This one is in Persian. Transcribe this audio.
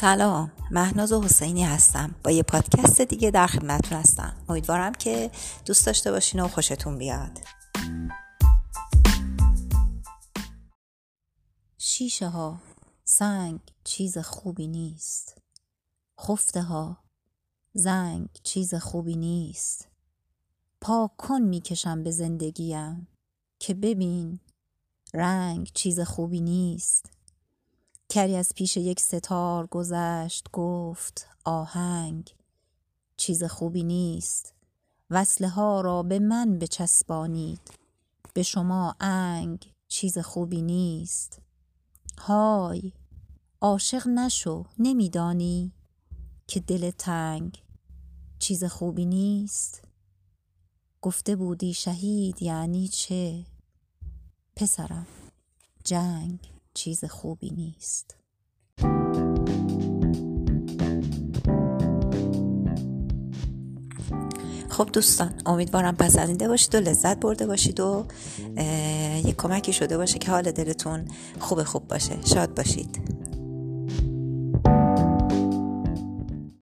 سلام. مهناز حسینی هستم. با یه پادکست دیگه در خدمتتون هستم. امیدوارم که دوست داشته باشین و خوشتون بیاد. شیشه ها. سنگ چیز خوبی نیست. خفته ها. زنگ چیز خوبی نیست. پاک کن می‌کشم به زندگیم که ببین رنگ چیز خوبی نیست. کری از پیش یک ستار گذشت گفت آهنگ چیز خوبی نیست. وصله ها را به من بچسبانید. به شما انگ چیز خوبی نیست. های عاشق نشو نمیدانی که دل تنگ چیز خوبی نیست. گفته بودی شهید یعنی چه؟ پسرم جنگ. چیز خوبی نیست. خب دوستان امیدوارم پسندیده باشید و لذت برده باشید و یک کمکی شده باشه که حال دلتون خوب خوب باشه. شاد باشید.